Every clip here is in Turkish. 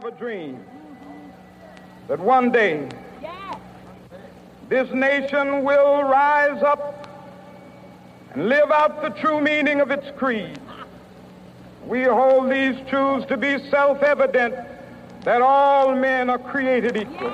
have a dream that one day this nation will rise up and live out the true meaning of its creed. We hold these truths to be self evident that all men are created equal.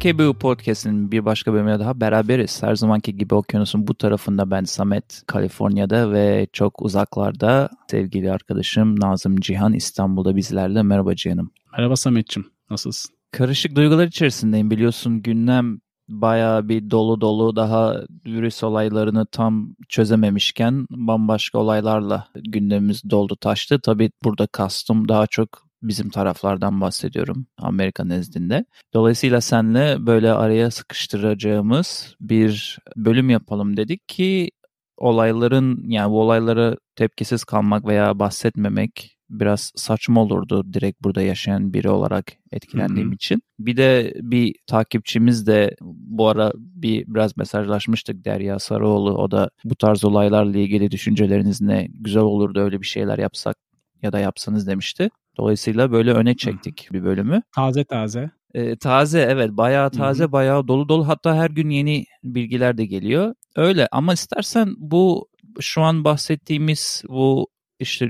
HKBU Podcast'in bir başka bölümüne daha beraberiz. Her zamanki gibi okyanusun bu tarafında ben Samet, Kaliforniya'da ve çok uzaklarda sevgili arkadaşım Nazım Cihan İstanbul'da bizlerle. Merhaba Cihan'ım. Merhaba Samet'ciğim. Nasılsın? Karışık duygular içerisindeyim biliyorsun gündem bayağı bir dolu dolu daha virüs olaylarını tam çözememişken bambaşka olaylarla gündemimiz doldu taştı. Tabii burada kastım daha çok bizim taraflardan bahsediyorum Amerika nezdinde. Dolayısıyla senle böyle araya sıkıştıracağımız bir bölüm yapalım dedik ki olayların yani bu olaylara tepkisiz kalmak veya bahsetmemek biraz saçma olurdu direkt burada yaşayan biri olarak etkilendiğim Hı hı. için. Bir de bir takipçimiz de bu ara bir biraz mesajlaşmıştık Derya Sarıoğlu. O da bu tarz olaylarla ilgili düşünceleriniz ne? Güzel olurdu öyle bir şeyler yapsak ya da yapsanız demişti. Dolayısıyla böyle öne çektik bir bölümü. Taze taze. Ee, taze evet bayağı taze bayağı dolu dolu hatta her gün yeni bilgiler de geliyor. Öyle ama istersen bu şu an bahsettiğimiz bu işte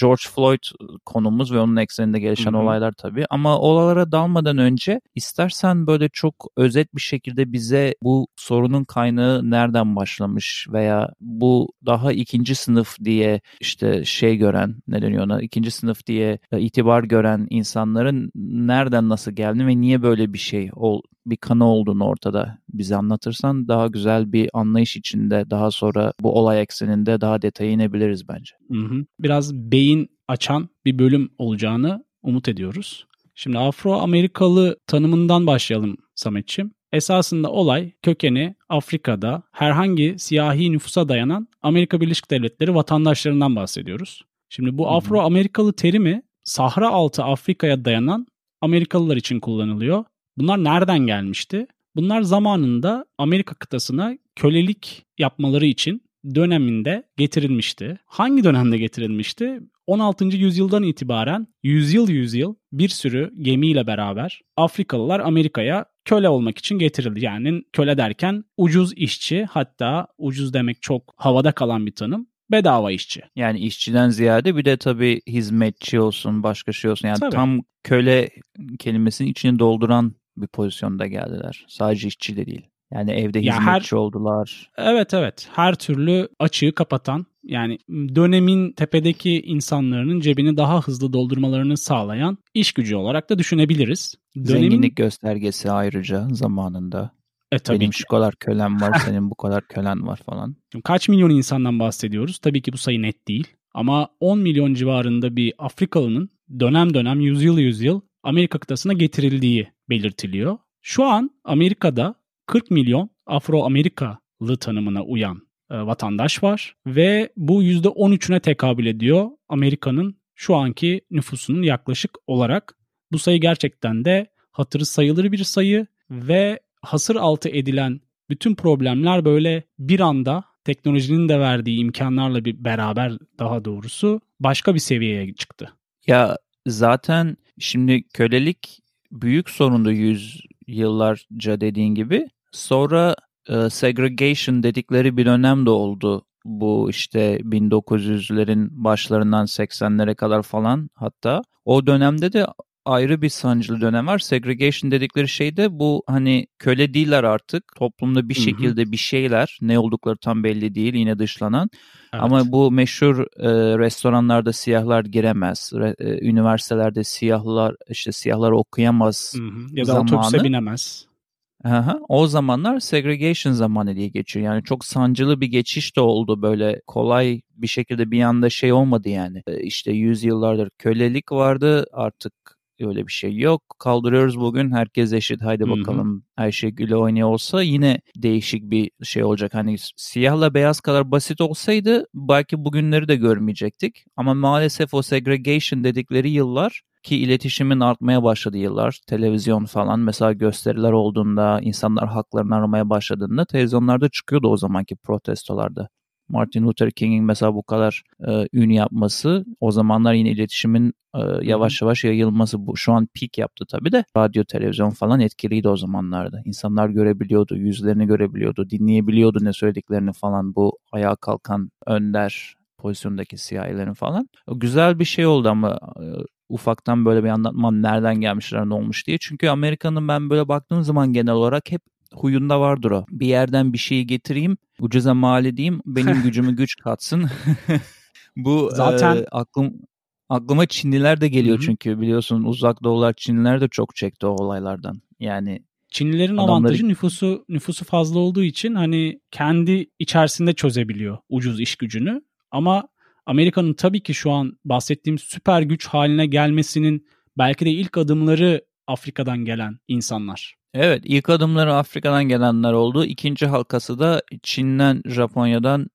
George Floyd konumuz ve onun ekseninde gelişen Hı hı. olaylar tabii. Ama olaylara dalmadan önce istersen böyle çok özet bir şekilde bize bu sorunun kaynağı nereden başlamış veya bu daha ikinci sınıf diye işte şey gören ne deniyor ona ikinci sınıf diye e, itibar gören insanların nereden nasıl geldi ve niye böyle bir şey ol, bir kanı olduğunu ortada bize anlatırsan daha güzel bir anlayış içinde daha sonra bu olay ekseninde daha detaya inebiliriz bence. Hı hı. Biraz beyin açan bir bölüm olacağını umut ediyoruz. Şimdi Afro-Amerikalı tanımından başlayalım Sametçim. Esasında olay kökeni Afrika'da herhangi siyahi nüfusa dayanan Amerika Birleşik Devletleri vatandaşlarından bahsediyoruz. Şimdi bu. Afro-Amerikalı terimi Sahra altı Afrika'ya dayanan Amerikalılar için kullanılıyor. Bunlar nereden gelmişti? Bunlar zamanında Amerika kıtasına kölelik yapmaları için döneminde getirilmişti. Hangi dönemde getirilmişti? 16. yüzyıldan itibaren yüzyıl yüzyıl bir sürü gemiyle beraber Afrikalılar Amerika'ya köle olmak için getirildi. Yani köle derken ucuz işçi hatta ucuz demek çok havada kalan bir tanım. Bedava işçi. Yani işçiden ziyade bir de tabii hizmetçi olsun başka şey olsun. Yani Tabii. tam köle kelimesinin içini dolduran bir pozisyonda geldiler. Sadece işçi de değil. Yani evde Ya her- hizmetçi oldular. Evet evet her türlü açığı kapatan yani dönemin tepedeki insanların cebini daha hızlı doldurmalarını sağlayan iş gücü olarak da düşünebiliriz. Dönemin, Zenginlik göstergesi ayrıca zamanında. e, tabii Benim ki. şu kadar kölem var, senin bu kadar kölen var falan. Şimdi kaç milyon insandan bahsediyoruz? Tabii ki bu sayı net değil. Ama 10 milyon civarında bir Afrikalının dönem dönem yüzyıl yüzyıl Amerika kıtasına getirildiği belirtiliyor. Şu an Amerika'da 40 milyon Afro-Amerikalı tanımına uyan e, vatandaş var ve bu %13'üne tekabül ediyor Amerika'nın şu anki nüfusunun yaklaşık olarak. Bu sayı gerçekten de hatırı sayılır bir sayı ve hasır altı edilen bütün problemler böyle bir anda teknolojinin de verdiği imkanlarla bir beraber daha doğrusu başka bir seviyeye çıktı. Ya zaten şimdi kölelik büyük sorundu yüz yıllarca dediğin gibi. Sonra e, segregation dedikleri bir dönem de oldu. Bu işte 1900'lerin başlarından 80'lere kadar falan hatta. O dönemde de ayrı bir sancılı dönem var. Segregation dedikleri şey de bu hani köle değiller artık. Toplumda bir şekilde bir şeyler ne oldukları tam belli değil yine dışlanan. Evet. Ama bu meşhur e, restoranlarda siyahlar giremez. Re- e, üniversitelerde siyahlar işte siyahlar okuyamaz. Hı hı. ya da zamanı- otobüse binemez. Aha, o zamanlar segregation zamanı diye geçiyor. Yani çok sancılı bir geçiş de oldu böyle kolay bir şekilde bir anda şey olmadı yani. Ee, İşte yüzyıllardır kölelik vardı artık öyle bir şey yok. Kaldırıyoruz bugün herkes eşit haydi bakalım her şey güle oynaya olsa yine değişik bir şey olacak. Hani siyahla beyaz kadar basit olsaydı belki bugünleri de görmeyecektik. Ama maalesef o segregation dedikleri yıllar ki iletişimin artmaya başladığı yıllar, televizyon falan mesela gösteriler olduğunda, insanlar haklarını aramaya başladığında televizyonlarda çıkıyordu o zamanki protestolarda. Martin Luther King'in mesela bu kadar e, ün yapması o zamanlar yine iletişimin e, yavaş yavaş yayılması bu şu an peak yaptı tabii de radyo televizyon falan etkiliydi o zamanlarda. İnsanlar görebiliyordu, yüzlerini görebiliyordu, dinleyebiliyordu ne söylediklerini falan bu ayağa kalkan önder pozisyondaki siyahilerin falan. Güzel bir şey oldu ama e, ufaktan böyle bir anlatmam nereden gelmişler ne olmuş diye. Çünkü Amerika'nın ben böyle baktığım zaman genel olarak hep huyunda vardır o. Bir yerden bir şeyi getireyim, ucuza mal edeyim, benim gücümü güç katsın. Bu Zaten- e, aklım aklıma Çinliler de geliyor Hı hı. çünkü biliyorsun uzak doğular Çinliler de çok çekti o olaylardan. Yani Çinlilerin Adamları- avantajı nüfusu nüfusu fazla olduğu için hani kendi içerisinde çözebiliyor ucuz iş gücünü. Ama Amerika'nın tabii ki şu an bahsettiğim süper güç haline gelmesinin belki de ilk adımları Afrika'dan gelen insanlar. Evet ilk adımları Afrika'dan gelenler oldu. İkinci halkası da Çin'den, Japonya'dan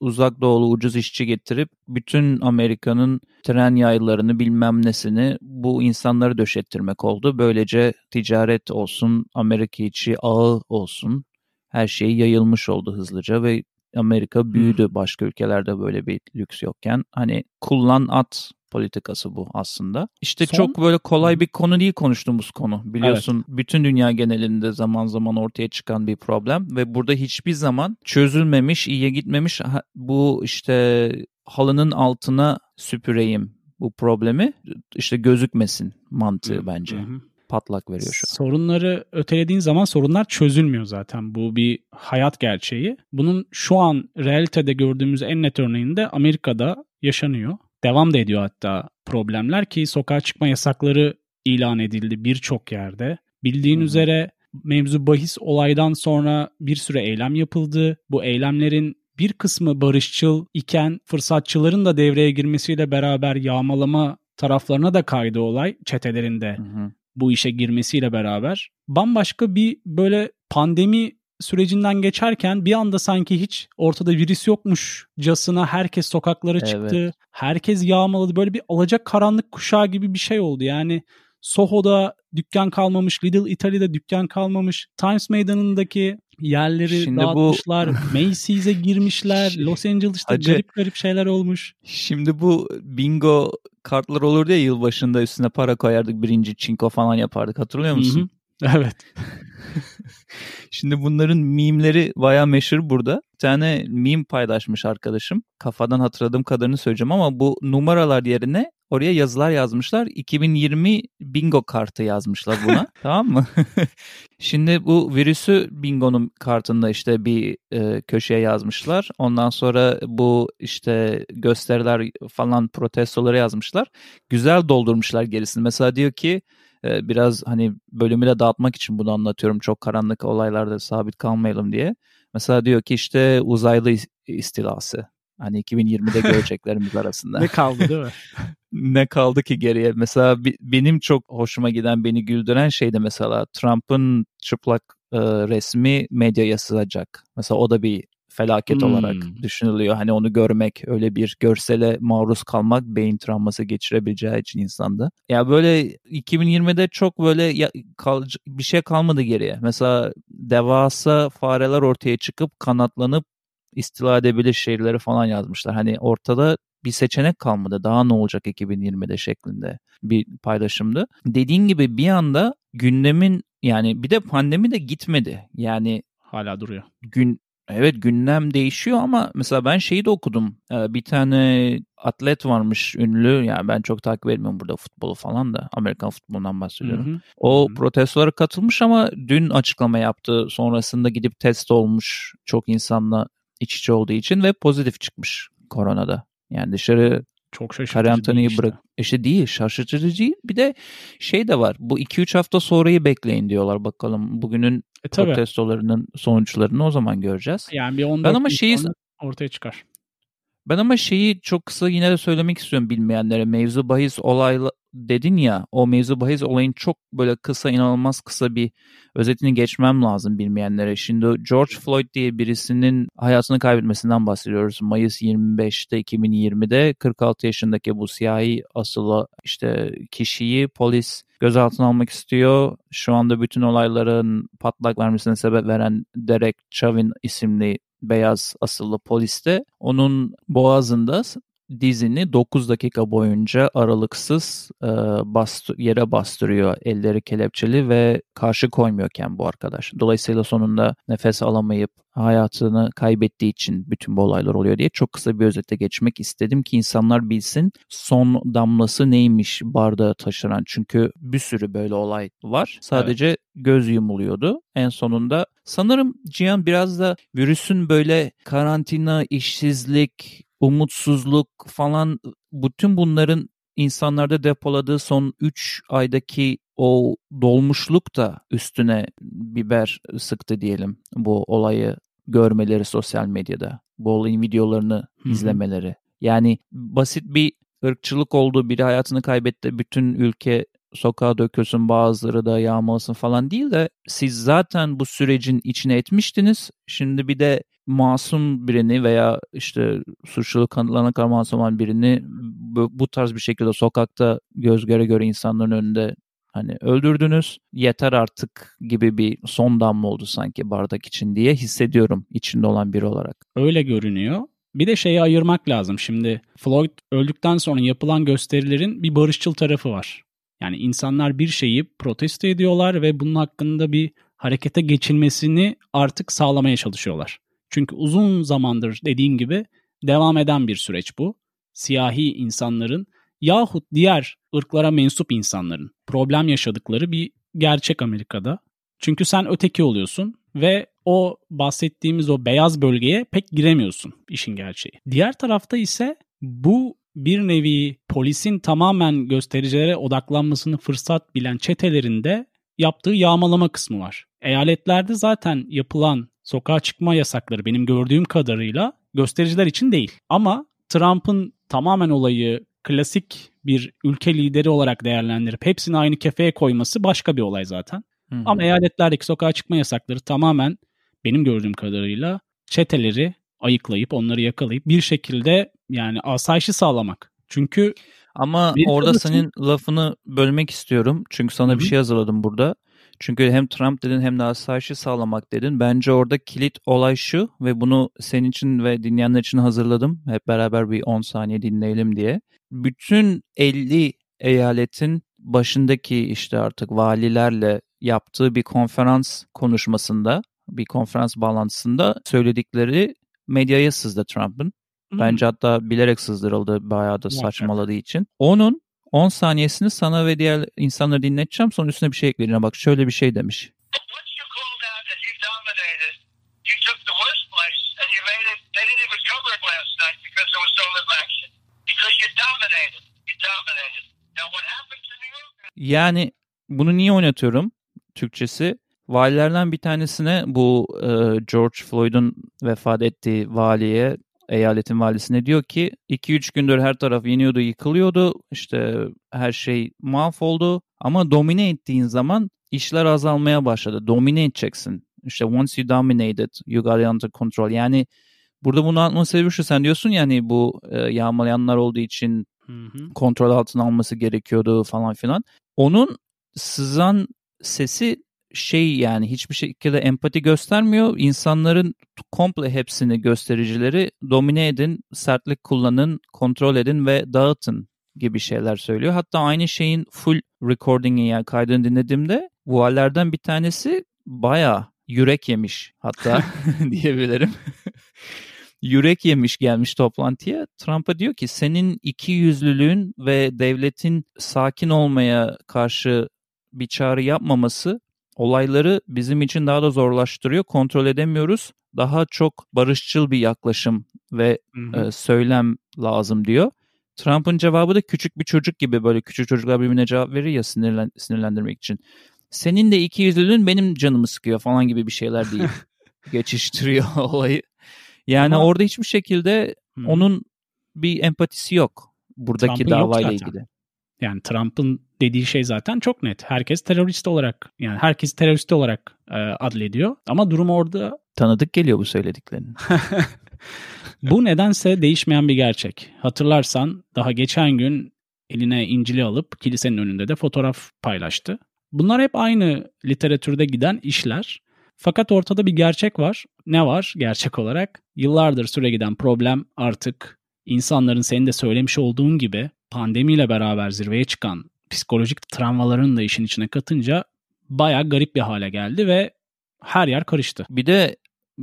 uzak doğulu ucuz işçi getirip bütün Amerika'nın tren yaylarını bilmem nesini bu insanları döşettirmek oldu. Böylece ticaret olsun, Amerika içi ağı olsun her şey yayılmış oldu hızlıca ve Amerika büyüdü başka ülkelerde böyle bir lüks yokken. Hani kullan at politikası bu aslında. İşte Son- çok böyle kolay bir konu değil konuştuğumuz konu. Biliyorsun bütün dünya genelinde zaman zaman ortaya çıkan bir problem ve burada hiçbir zaman çözülmemiş, iyiye gitmemiş bu işte halının altına süpüreyim bu problemi işte gözükmesin mantığı bence. Hı hı. Patlak veriyor şu an. Sorunları ötelediğin zaman sorunlar çözülmüyor zaten. Bu bir hayat gerçeği. Bunun şu an realitede gördüğümüz en net örneğinde Amerika'da yaşanıyor. Devam da ediyor hatta problemler ki sokağa çıkma yasakları ilan edildi birçok yerde. Bildiğin hı. üzere mevzu bahis olaydan sonra bir süre eylem yapıldı. Bu eylemlerin bir kısmı barışçıl iken fırsatçıların da devreye girmesiyle beraber yağmalama taraflarına da kaydı olay çetelerinde Hı hı. bu işe girmesiyle beraber bambaşka bir böyle pandemi sürecinden geçerken bir anda sanki hiç ortada virüs yokmuşcasına herkes sokaklara Evet. çıktı. Herkes yağmaladı. Böyle bir alacak karanlık kuşağı gibi bir şey oldu. Yani Soho'da dükkan kalmamış, Little Italy'de dükkan kalmamış. Times Meydanı'ndaki yerleri Şimdi bu- dağıtmışlar. Macy's'e girmişler. Los Angeles'ta Hacı- garip garip şeyler olmuş. Şimdi bu bingo kartlar olurdu ya yılbaşında üstüne para koyardık birinci çinko falan yapardık hatırlıyor musun? Hı hı. Evet. Şimdi bunların mimleri baya meşhur burada. Bir tane meme paylaşmış arkadaşım. Kafadan hatırladığım kadarını söyleyeceğim ama bu numaralar yerine oraya yazılar yazmışlar. 2020 bingo kartı yazmışlar buna. tamam mı? Şimdi bu virüsü bingonun kartında işte bir e, köşeye yazmışlar. Ondan sonra bu işte gösteriler falan protestoları yazmışlar. Güzel doldurmuşlar gerisini. Mesela diyor ki e, biraz hani bölümü de dağıtmak için bunu anlatıyorum. Çok karanlık olaylarda sabit kalmayalım diye. Mesela diyor ki işte uzaylı is- istilası. Hani 2020'de göreceklerimiz arasında. Ne kaldı değil mi? ne kaldı ki geriye? Mesela bi- benim çok hoşuma giden, beni güldüren şey de mesela Trump'ın çıplak e, resmi medyaya sığacak. Mesela o da bir felaket Hmm. olarak düşünülüyor. Hani onu görmek, öyle bir görsele maruz kalmak beyin travması geçirebileceği için insanda. Ya böyle 2020'de çok böyle ya- kal- bir şey kalmadı geriye. Mesela devasa fareler ortaya çıkıp kanatlanıp istila edebilir şehirleri falan yazmışlar. Hani ortada bir seçenek kalmadı. Daha ne olacak 2020'de şeklinde bir paylaşımdı. Dediğin gibi bir anda gündemin yani bir de pandemi de gitmedi. Yani Hala duruyor. gün evet gündem değişiyor ama mesela ben şeyi de okudum. Ee, Bir tane atlet varmış ünlü. Yani ben çok takip etmiyorum burada futbolu falan da. Amerikan futbolundan bahsediyorum. Hı hı. O Hı hı. protestolara katılmış ama dün açıklama yaptı. Sonrasında gidip test olmuş çok insanla iç içe olduğu için ve pozitif çıkmış koronada. Yani dışarı Çok şaşırtıcı Kare Anthony'yi değil işte. bırak. İşte değil şaşırtıcı değil. Bir de şey de var. Bu 2-3 hafta sonrayı bekleyin diyorlar. Bakalım bugünün E tabii. protestolarının sonuçlarını o zaman göreceğiz. Yani bir 14 Ben ama şeyi- ortaya çıkar. Ben ama şeyi çok kısa yine de söylemek istiyorum bilmeyenlere. Mevzu bahis olayla dedin ya o mevzu bahis olayın çok böyle kısa inanılmaz kısa bir özetini geçmem lazım bilmeyenlere. Şimdi George Floyd diye birisinin hayatını kaybetmesinden bahsediyoruz. Mayıs 25'te 2020'de 46 yaşındaki bu siyahi asılı işte kişiyi polis gözaltına almak istiyor. Şu anda bütün olayların patlak vermesine sebep veren Derek Chauvin isimli beyaz asıllı polis de onun boğazında dizini 9 dakika boyunca aralıksız e, bastı, yere bastırıyor elleri kelepçeli ve karşı koymuyorken bu arkadaş. Dolayısıyla sonunda nefes alamayıp hayatını kaybettiği için bütün bu olaylar oluyor diye çok kısa bir özete geçmek istedim ki insanlar bilsin son damlası neymiş bardağı taşıran. Çünkü bir sürü böyle olay var. Sadece göz yumuluyordu. En sonunda sanırım Cihan biraz da virüsün böyle karantina, işsizlik, umutsuzluk falan bütün bunların insanlarda depoladığı son 3 aydaki o dolmuşluk da üstüne biber sıktı diyelim bu olayı görmeleri sosyal medyada. Bu olayın videolarını Hı hı. izlemeleri. Yani basit bir ırkçılık oldu, biri hayatını kaybetti, bütün ülke sokağa dökülsün bazıları da yağmalasın falan değil de siz zaten bu sürecin içine etmiştiniz. Şimdi bir de masum birini veya işte suçluluk kanıtlarına kadar masum olan birini bu, bu tarz bir şekilde sokakta göz göre göre insanların önünde hani öldürdünüz yeter artık gibi bir son damla oldu sanki bardak için diye hissediyorum içinde olan biri olarak. Öyle görünüyor. Bir de şeyi ayırmak lazım. Şimdi Floyd öldükten sonra yapılan gösterilerin bir barışçıl tarafı var. Yani insanlar bir şeyi protesto ediyorlar ve bunun hakkında bir harekete geçilmesini artık sağlamaya çalışıyorlar. Çünkü uzun zamandır dediğin gibi devam eden bir süreç bu. Siyahi insanların yahut diğer ırklara mensup insanların problem yaşadıkları bir gerçek Amerika'da. Çünkü sen öteki oluyorsun ve o bahsettiğimiz o beyaz bölgeye pek giremiyorsun işin gerçeği. Diğer tarafta ise bu bir nevi polisin tamamen göstericilere odaklanmasını fırsat bilen çetelerinde yaptığı yağmalama kısmı var. Eyaletlerde zaten yapılan sokağa çıkma yasakları benim gördüğüm kadarıyla göstericiler için değil. Ama Trump'ın tamamen olayı klasik bir ülke lideri olarak değerlendirip hepsini aynı kefeye koyması başka bir olay zaten. Hı hı. Ama eyaletlerdeki sokağa çıkma yasakları tamamen benim gördüğüm kadarıyla çeteleri ayıklayıp onları yakalayıp bir şekilde yani asayişi sağlamak. Çünkü Ama orada senin lafını bölmek istiyorum. Çünkü sana Hı bir şey hazırladım burada. Çünkü hem Trump dedin hem de asayişi sağlamak dedin. Bence orada kilit olay şu ve bunu senin için ve dinleyenler için hazırladım. Hep beraber bir 10 saniye dinleyelim diye. Bütün 50 eyaletin başındaki işte artık valilerle yaptığı bir konferans konuşmasında, bir konferans bağlantısında söyledikleri medyaya sızdı Trump'ın. Bence hatta bilerek sızdırıldı bayağı da saçmaladığı için. Onun 10 saniyesini sana ve diğer insanlara dinleteceğim. Sonra üstüne bir şey ekleyeceğim. Bak şöyle bir şey demiş. Yani bunu niye oynatıyorum? Türkçesi. Valilerden bir tanesine bu e, George Floyd'un vefat ettiği valiye eyaletin valisine diyor ki 2-3 gündür her taraf yeniyordu, yıkılıyordu. İşte her şey mahvoldu. Ama domine ettiğin zaman işler azalmaya başladı. Domine edeceksin. İşte once you dominated, you got it under control. Yani burada bunu anlatmanın sebebi şu. Sen diyorsun yani bu e, yağmalayanlar olduğu için Hı hı. kontrol altına alması gerekiyordu falan filan. Onun sızan sesi şey yani hiçbir şekilde empati göstermiyor. İnsanların komple hepsini göstericileri domine edin, sertlik kullanın, kontrol edin ve dağıtın gibi şeyler söylüyor. Hatta aynı şeyin full recording'i yani kaydını dinlediğimde vuallerden bir tanesi bayağı yürek yemiş hatta diyebilirim. yürek yemiş gelmiş toplantıya. Trump'a diyor ki senin iki yüzlülüğün ve devletin sakin olmaya karşı bir çağrı yapmaması olayları bizim için daha da zorlaştırıyor. Kontrol edemiyoruz. Daha çok barışçıl bir yaklaşım ve Hı hı. e, söylem lazım diyor. Trump'ın cevabı da küçük bir çocuk gibi böyle küçük çocuklar birbirine cevap verir ya sinirlen, sinirlendirmek için. Senin de iki yüzlülüğün benim canımı sıkıyor falan gibi bir şeyler değil. Geçiştiriyor olayı. Yani Ama- orada hiçbir şekilde Hı. onun bir empatisi yok buradaki Trump'ın yok davayla zaten. ilgili. Yani Trump'ın dediği şey zaten çok net. Herkes terörist olarak yani herkes terörist olarak e, adlediyor. Ama durum orada Tanıdık geliyor bu söylediklerin. bu nedense değişmeyen bir gerçek. Hatırlarsan daha geçen gün eline İncil'i alıp kilisenin önünde de fotoğraf paylaştı. Bunlar hep aynı literatürde giden işler. Fakat ortada bir gerçek var. Ne var gerçek olarak? Yıllardır süre giden problem artık insanların senin de söylemiş olduğun gibi pandemiyle beraber zirveye çıkan psikolojik travmaların da işin içine katınca bayağı garip bir hale geldi ve her yer karıştı. Bir de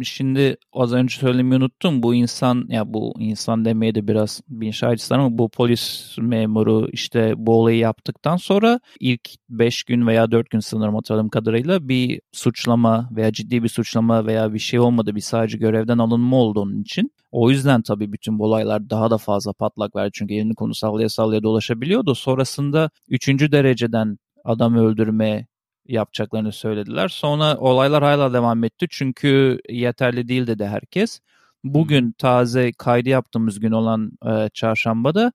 şimdi az önce söylemeyi unuttum. Bu insan ya bu insan demeye de biraz bir şahitler ama bu polis memuru işte bu olayı yaptıktan sonra ilk 5 gün veya 4 gün sanırım hatırladığım kadarıyla bir suçlama veya ciddi bir suçlama veya bir şey olmadı. Bir sadece görevden alınma oldu onun için. O yüzden tabii bütün bu olaylar daha da fazla patlak verdi. Çünkü elini konu sallaya sallaya dolaşabiliyordu. Sonrasında 3. dereceden adam öldürme yapacaklarını söylediler. Sonra olaylar hala devam etti çünkü yeterli değil dedi herkes. Bugün taze kaydı yaptığımız gün olan e, çarşambada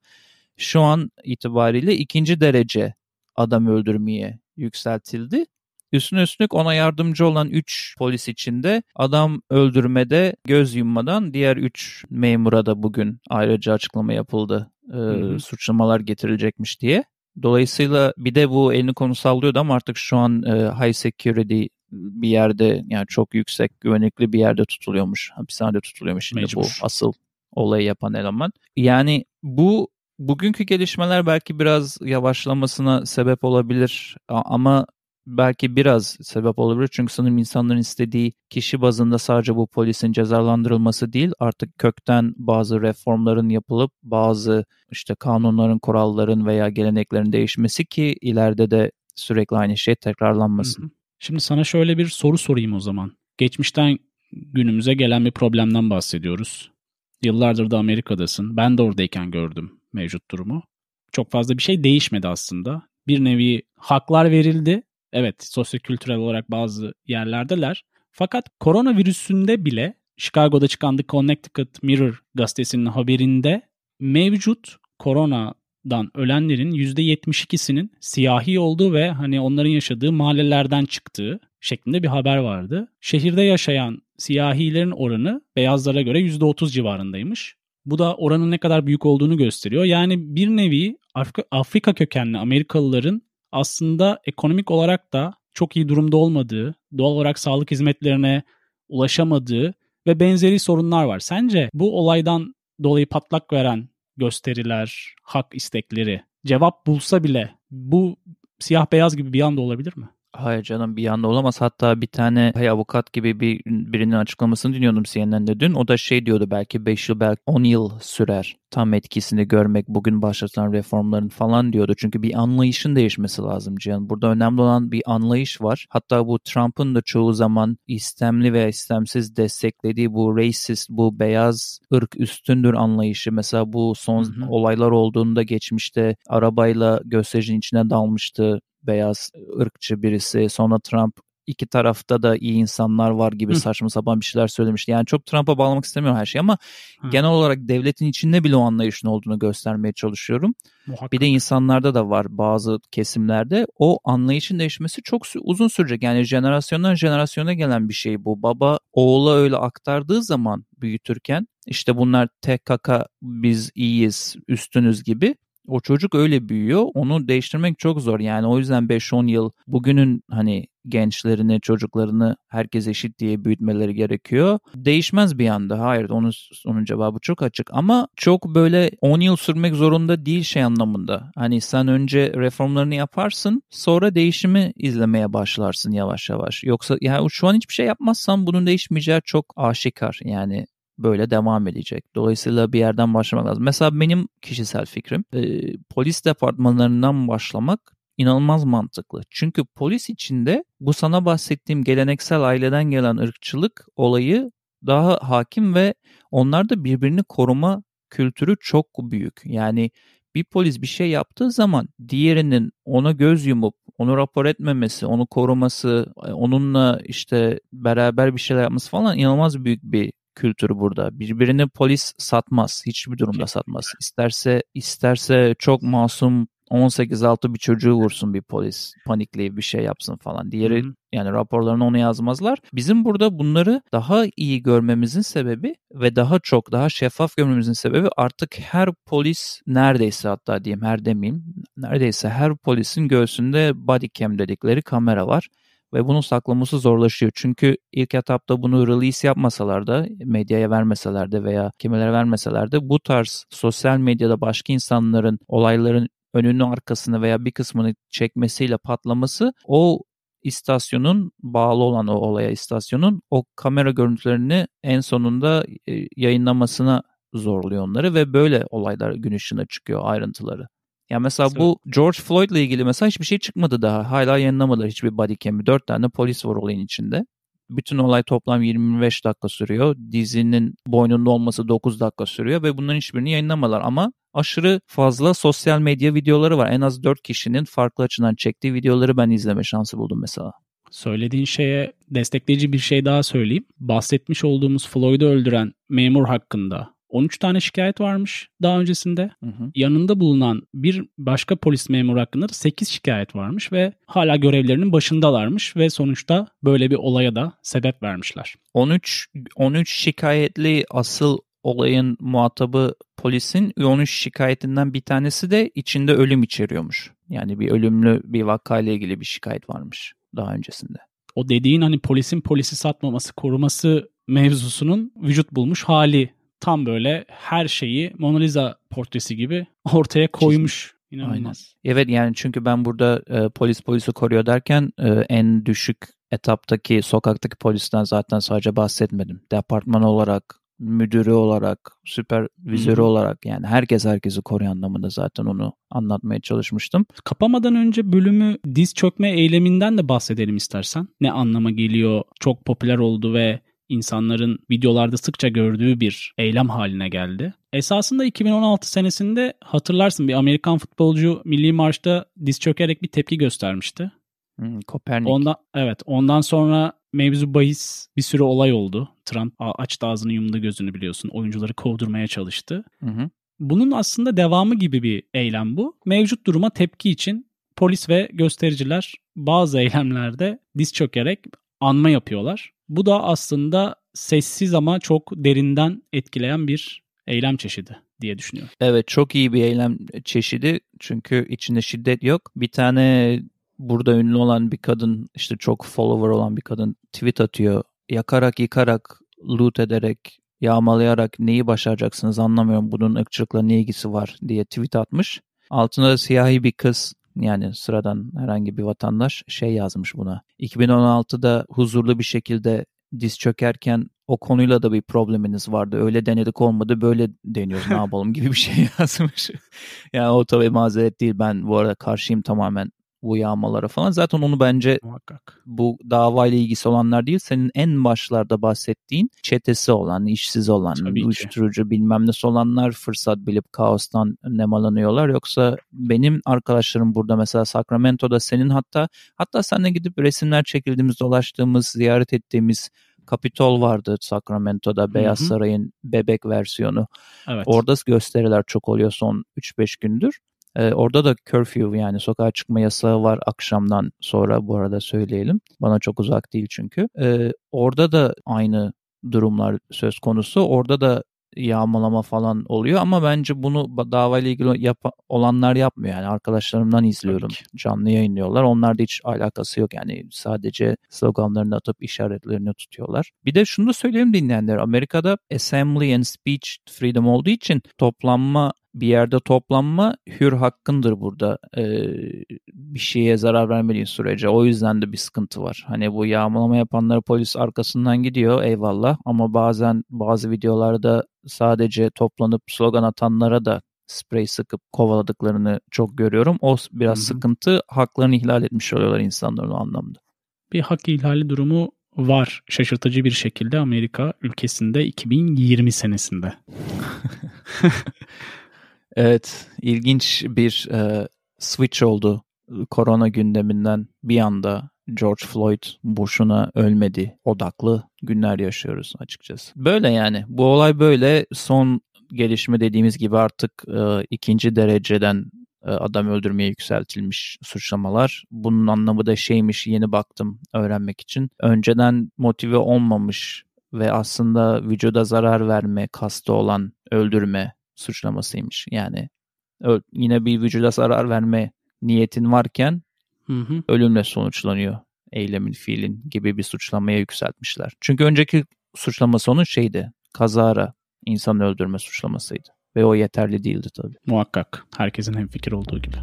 şu an itibariyle ikinci derece adam öldürmeye yükseltildi. Üstüne üstlük ona yardımcı olan 3 polis içinde adam öldürmede göz yummadan diğer 3 memura da bugün ayrıca açıklama yapıldı. E, hı. Suçlamalar getirilecekmiş diye. Dolayısıyla bir de bu elini konu sallıyordu ama artık şu an e, high security bir yerde yani çok yüksek güvenlikli bir yerde tutuluyormuş. Hapishanede tutuluyormuş şimdi bu Mecbur. asıl olayı yapan eleman. Yani bu bugünkü gelişmeler belki biraz yavaşlamasına sebep olabilir ama belki biraz sebep olabilir. Çünkü sanırım insanların istediği kişi bazında sadece bu polisin cezalandırılması değil artık kökten bazı reformların yapılıp bazı işte kanunların, kuralların veya geleneklerin değişmesi ki ileride de sürekli aynı şey tekrarlanmasın. Şimdi sana şöyle bir soru sorayım o zaman. Geçmişten günümüze gelen bir problemden bahsediyoruz. Yıllardır da Amerika'dasın. Ben de oradayken gördüm mevcut durumu. Çok fazla bir şey değişmedi aslında. Bir nevi haklar verildi. Evet, sosyokültürel olarak bazı yerlerdeler. Fakat koronavirüsünde bile Chicago'da çıkan The Connecticut Mirror gazetesinin haberinde mevcut koronadan ölenlerin %72'sinin siyahi olduğu ve hani onların yaşadığı mahallelerden çıktığı şeklinde bir haber vardı. Şehirde yaşayan siyahilerin oranı beyazlara göre %30 civarındaymış. Bu da oranın ne kadar büyük olduğunu gösteriyor. Yani bir nevi Afrika, Afrika kökenli Amerikalıların aslında ekonomik olarak da çok iyi durumda olmadığı, doğal olarak sağlık hizmetlerine ulaşamadığı ve benzeri sorunlar var. Sence bu olaydan dolayı patlak veren gösteriler, hak istekleri cevap bulsa bile bu siyah beyaz gibi bir anda olabilir mi? Hayır canım bir anda olamaz. Hatta bir tane hay avukat gibi bir birinin açıklamasını dinliyordum CNN'de dün. O da şey diyordu belki 5 yıl belki 10 yıl sürer tam etkisini görmek bugün başlatılan reformların falan diyordu. Çünkü bir anlayışın değişmesi lazım Cihan. Burada önemli olan bir anlayış var. Hatta bu Trump'ın da çoğu zaman istemli ve istemsiz desteklediği bu racist, bu beyaz ırk üstündür anlayışı. Mesela bu son Hı hı. olaylar olduğunda geçmişte arabayla göstericinin içine dalmıştı beyaz ırkçı birisi. Sonra Trump iki tarafta da iyi insanlar var gibi Hı. saçma sapan bir şeyler söylemişti. Yani çok Trump'a bağlamak istemiyorum her şeyi ama Hı. genel olarak devletin içinde bile o anlayışın olduğunu göstermeye çalışıyorum. Muhakkak. Bir de insanlarda da var bazı kesimlerde o anlayışın değişmesi çok uzun sürecek. Yani jenerasyondan jenerasyona gelen bir şey bu. Baba oğula öyle aktardığı zaman büyütürken işte bunlar TKK biz iyiyiz üstünüz gibi o çocuk öyle büyüyor. Onu değiştirmek çok zor. Yani o yüzden 5-10 yıl bugünün hani gençlerini, çocuklarını herkes eşit diye büyütmeleri gerekiyor. Değişmez bir anda. Hayır, onun onun cevabı çok açık ama çok böyle 10 yıl sürmek zorunda değil şey anlamında. Hani sen önce reformlarını yaparsın, sonra değişimi izlemeye başlarsın yavaş yavaş. Yoksa yani şu an hiçbir şey yapmazsan bunun değişmeyeceği çok aşikar. Yani böyle devam edecek. Dolayısıyla bir yerden başlamak lazım. Mesela benim kişisel fikrim e, polis departmanlarından başlamak inanılmaz mantıklı. Çünkü polis içinde bu sana bahsettiğim geleneksel aileden gelen ırkçılık olayı daha hakim ve onlar da birbirini koruma kültürü çok büyük. Yani bir polis bir şey yaptığı zaman diğerinin ona göz yumup onu rapor etmemesi, onu koruması, onunla işte beraber bir şeyler yapması falan inanılmaz büyük bir kültürü burada. Birbirini polis satmaz. Hiçbir durumda satmaz. İsterse isterse çok masum 18-6 bir çocuğu vursun bir polis panikleyip bir şey yapsın falan. Diğeri Hı hı. yani raporlarını onu yazmazlar. Bizim burada bunları daha iyi görmemizin sebebi ve daha çok daha şeffaf görmemizin sebebi artık her polis neredeyse hatta diyeyim her demeyeyim neredeyse her polisin göğsünde body cam dedikleri kamera var ve bunun saklaması zorlaşıyor. Çünkü ilk etapta bunu release yapmasalar da, medyaya vermeseler de veya kimlere vermeseler de bu tarz sosyal medyada başka insanların olayların önünü arkasını veya bir kısmını çekmesiyle patlaması o istasyonun bağlı olan o olaya istasyonun o kamera görüntülerini en sonunda e, yayınlamasına zorluyor onları ve böyle olaylar gün ışığına çıkıyor ayrıntıları. Ya mesela Evet. bu George Floyd ile ilgili mesela hiçbir şey çıkmadı daha. Hala yayınlamadılar hiçbir body cam'i. Dört tane polis var olayın içinde. Bütün olay toplam 25 dakika sürüyor. Dizinin boynunda olması 9 dakika sürüyor ve bunların hiçbirini yayınlamadılar. Ama aşırı fazla sosyal medya videoları var. En az 4 kişinin farklı açıdan çektiği videoları ben izleme şansı buldum mesela. Söylediğin şeye destekleyici bir şey daha söyleyeyim. Bahsetmiş olduğumuz Floyd'u öldüren memur hakkında 13 tane şikayet varmış daha öncesinde. Hı hı. Yanında bulunan bir başka polis memuru hakkında da 8 şikayet varmış ve hala görevlerinin başındalarmış ve sonuçta böyle bir olaya da sebep vermişler. 13 13 şikayetli asıl olayın muhatabı polisin 13 şikayetinden bir tanesi de içinde ölüm içeriyormuş. Yani bir ölümlü bir vakayla ilgili bir şikayet varmış daha öncesinde. O dediğin hani polisin polisi satmaması, koruması mevzusunun vücut bulmuş hali. Tam böyle her şeyi Mona Lisa portresi gibi ortaya koymuş. İnanılmaz. Evet yani çünkü ben burada e, polis polisi koruyor derken e, en düşük etaptaki sokaktaki polisten zaten sadece bahsetmedim. Departman olarak, müdürü olarak, süpervizörü hı. olarak yani herkes herkesi koruyor anlamında zaten onu anlatmaya çalışmıştım. Kapamadan önce bölümü diz çökme eyleminden de bahsedelim istersen. Ne anlama geliyor? Çok popüler oldu ve insanların videolarda sıkça gördüğü bir eylem haline geldi. Esasında 2016 senesinde hatırlarsın bir Amerikan futbolcu milli marşta diz çökerek bir tepki göstermişti. Hmm, Kopernik. Ondan evet ondan sonra mevzu bahis bir sürü olay oldu. Trump açtı ağzını yumdu gözünü biliyorsun. Oyuncuları kovdurmaya çalıştı. Hı hı. Bunun aslında devamı gibi bir eylem bu. Mevcut duruma tepki için polis ve göstericiler bazı eylemlerde diz çökerek anma yapıyorlar. Bu da aslında sessiz ama çok derinden etkileyen bir eylem çeşidi diye düşünüyorum. Evet çok iyi bir eylem çeşidi çünkü içinde şiddet yok. Bir tane burada ünlü olan bir kadın işte çok follower olan bir kadın tweet atıyor. Yakarak yıkarak loot ederek yağmalayarak neyi başaracaksınız anlamıyorum bunun ırkçılıkla ne ilgisi var diye tweet atmış. Altında da siyahi bir kız yani sıradan herhangi bir vatandaş şey yazmış buna. 2016'da huzurlu bir şekilde diz çökerken o konuyla da bir probleminiz vardı. Öyle denedik olmadı böyle deniyoruz ne yapalım gibi bir şey yazmış. yani o tabii mazeret değil ben bu arada karşıyım tamamen bu yağmalara falan. Zaten onu bence Muhakkak. bu davayla ilgisi olanlar değil senin en başlarda bahsettiğin çetesi olan, işsiz olan, Tabii ki. uyuşturucu bilmem nesi olanlar fırsat bilip kaostan nemalanıyorlar. Yoksa benim arkadaşlarım burada mesela Sacramento'da senin hatta hatta seninle gidip resimler çekildiğimiz, dolaştığımız, ziyaret ettiğimiz Kapitol vardı Sacramento'da Beyaz hı. Saray'ın bebek versiyonu. Evet. Orada gösteriler çok oluyor son 3-5 gündür. Ee, orada da curfew yani sokağa çıkma yasağı var akşamdan sonra bu arada söyleyelim. Bana çok uzak değil çünkü. Ee, orada da aynı durumlar söz konusu. Orada da yağmalama falan oluyor ama bence bunu davayla ilgili yap- olanlar yapmıyor yani arkadaşlarımdan izliyorum ki. canlı yayınlıyorlar onlarda hiç alakası yok yani sadece sloganlarını atıp işaretlerini tutuyorlar. Bir de şunu da söyleyeyim dinleyenler Amerika'da assembly and speech freedom olduğu için toplanma bir yerde toplanma hür hakkındır burada Ee, bir şeye zarar vermediğin sürece. O yüzden de bir sıkıntı var. Hani bu yağmalama yapanları polis arkasından gidiyor eyvallah ama bazen bazı videolarda sadece toplanıp slogan atanlara da sprey sıkıp kovaladıklarını çok görüyorum. O biraz Hı hı. sıkıntı. Haklarını ihlal etmiş oluyorlar insanların o anlamda. bir hak ihlali durumu var şaşırtıcı bir şekilde Amerika ülkesinde 2020 senesinde. Evet, ilginç bir e, switch oldu korona gündeminden bir anda George Floyd boşuna ölmedi odaklı günler yaşıyoruz açıkçası. Böyle yani bu olay böyle son gelişme dediğimiz gibi artık e, ikinci dereceden e, adam öldürmeye yükseltilmiş suçlamalar. Bunun anlamı da şeymiş yeni baktım öğrenmek için. Önceden motive olmamış ve aslında vücuda zarar verme kastı olan öldürme suçlamasıymış. Yani yine bir vücuda zarar verme niyetin varken Hı hı. ölümle sonuçlanıyor eylemin fiilin gibi bir suçlamaya yükseltmişler. Çünkü önceki suçlaması onun şeydi kazara insan öldürme suçlamasıydı. Ve o yeterli değildi tabii. Muhakkak. Herkesin hemfikir olduğu gibi.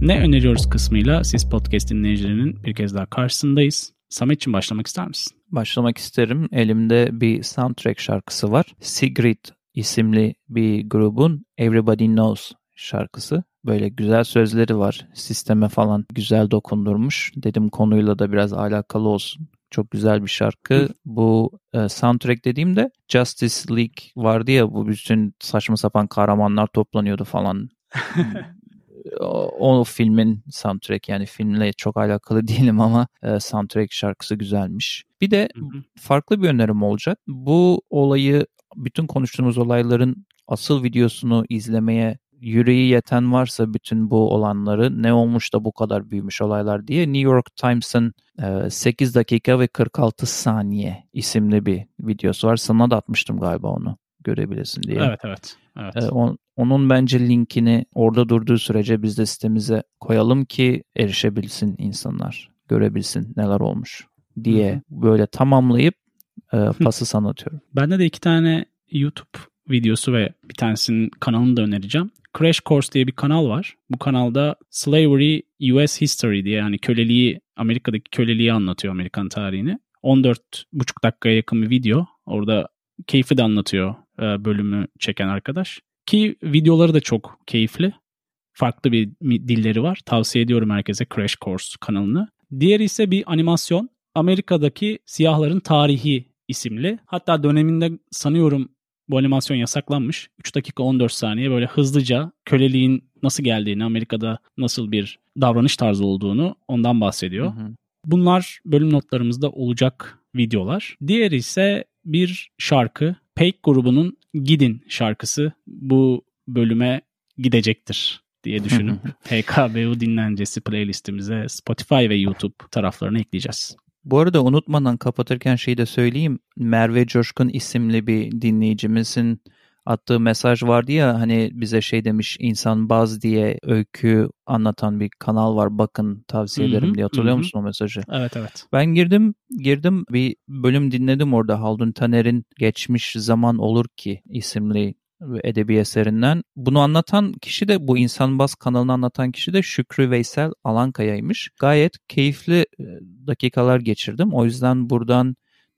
Ne öneriyoruz kısmıyla siz podcast dinleyicilerinin bir kez daha karşısındayız. Samet'ciğim başlamak ister misin? Başlamak isterim. Elimde bir soundtrack şarkısı var. Sigrid isimli bir grubun Everybody Knows şarkısı. Böyle güzel sözleri var. Sisteme falan güzel dokundurmuş. Dedim konuyla da biraz alakalı olsun. Çok güzel bir şarkı. Bu e, soundtrack dediğimde Justice League vardı ya bu bütün saçma sapan kahramanlar toplanıyordu falan. o, o filmin soundtrack yani filmle çok alakalı değilim ama e, soundtrack şarkısı güzelmiş. Bir de Hı hı. farklı bir önerim olacak. Bu olayı bütün konuştuğumuz olayların asıl videosunu izlemeye yüreği yeten varsa bütün bu olanları ne olmuş da bu kadar büyümüş olaylar diye New York Times'ın e, 8 dakika ve 46 saniye isimli bir videosu var. Sana da atmıştım galiba onu görebilirsin diye. Evet evet. Evet. E, on- onun bence linkini orada durduğu sürece biz de sitemize koyalım ki erişebilsin insanlar. Görebilsin neler olmuş diye Hı böyle tamamlayıp e, pası sana atıyorum. Bende de iki tane YouTube videosu ve bir tanesinin kanalını da önereceğim. Crash Course diye bir kanal var. Bu kanalda Slavery US History diye yani köleliği, Amerika'daki köleliği anlatıyor Amerikan tarihini. 14,5 dakikaya yakın bir video. Orada keyfi de anlatıyor e, bölümü çeken arkadaş. Ki videoları da çok keyifli. Farklı bir dilleri var. Tavsiye ediyorum herkese Crash Course kanalını. Diğeri ise bir animasyon. Amerika'daki siyahların tarihi isimli. Hatta döneminde sanıyorum bu animasyon yasaklanmış. 3 dakika 14 saniye böyle hızlıca köleliğin nasıl geldiğini, Amerika'da nasıl bir davranış tarzı olduğunu ondan bahsediyor. Hı hı. Bunlar bölüm notlarımızda olacak videolar. Diğeri ise bir şarkı. Peik grubunun Gidin şarkısı bu bölüme gidecektir diye düşünüp HKBU dinlencesi playlistimize Spotify ve YouTube taraflarına ekleyeceğiz. Bu arada unutmadan kapatırken şeyi de söyleyeyim. Merve Coşkun isimli bir dinleyicimizin attığı mesaj vardı ya hani bize şey demiş insan baz diye öykü anlatan bir kanal var bakın tavsiye ederim diye hatırlıyor hı hı. musun o mesajı? Evet evet. Ben girdim girdim bir bölüm dinledim orada Haldun Taner'in Geçmiş Zaman Olur Ki isimli edebi eserinden. Bunu anlatan kişi de bu İnsan Baz kanalını anlatan kişi de Şükrü Veysel Alankaya'ymış. Gayet keyifli e, dakikalar geçirdim. O yüzden buradan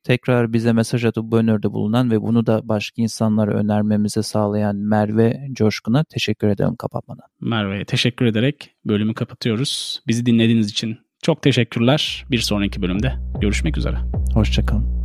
tekrar bize mesaj atıp bu öneride bulunan ve bunu da başka insanlara önermemizi sağlayan Merve Coşkun'a teşekkür ederim kapatmadan. Merve'ye teşekkür ederek bölümü kapatıyoruz. Bizi dinlediğiniz için çok teşekkürler. Bir sonraki bölümde görüşmek üzere. Hoşçakalın.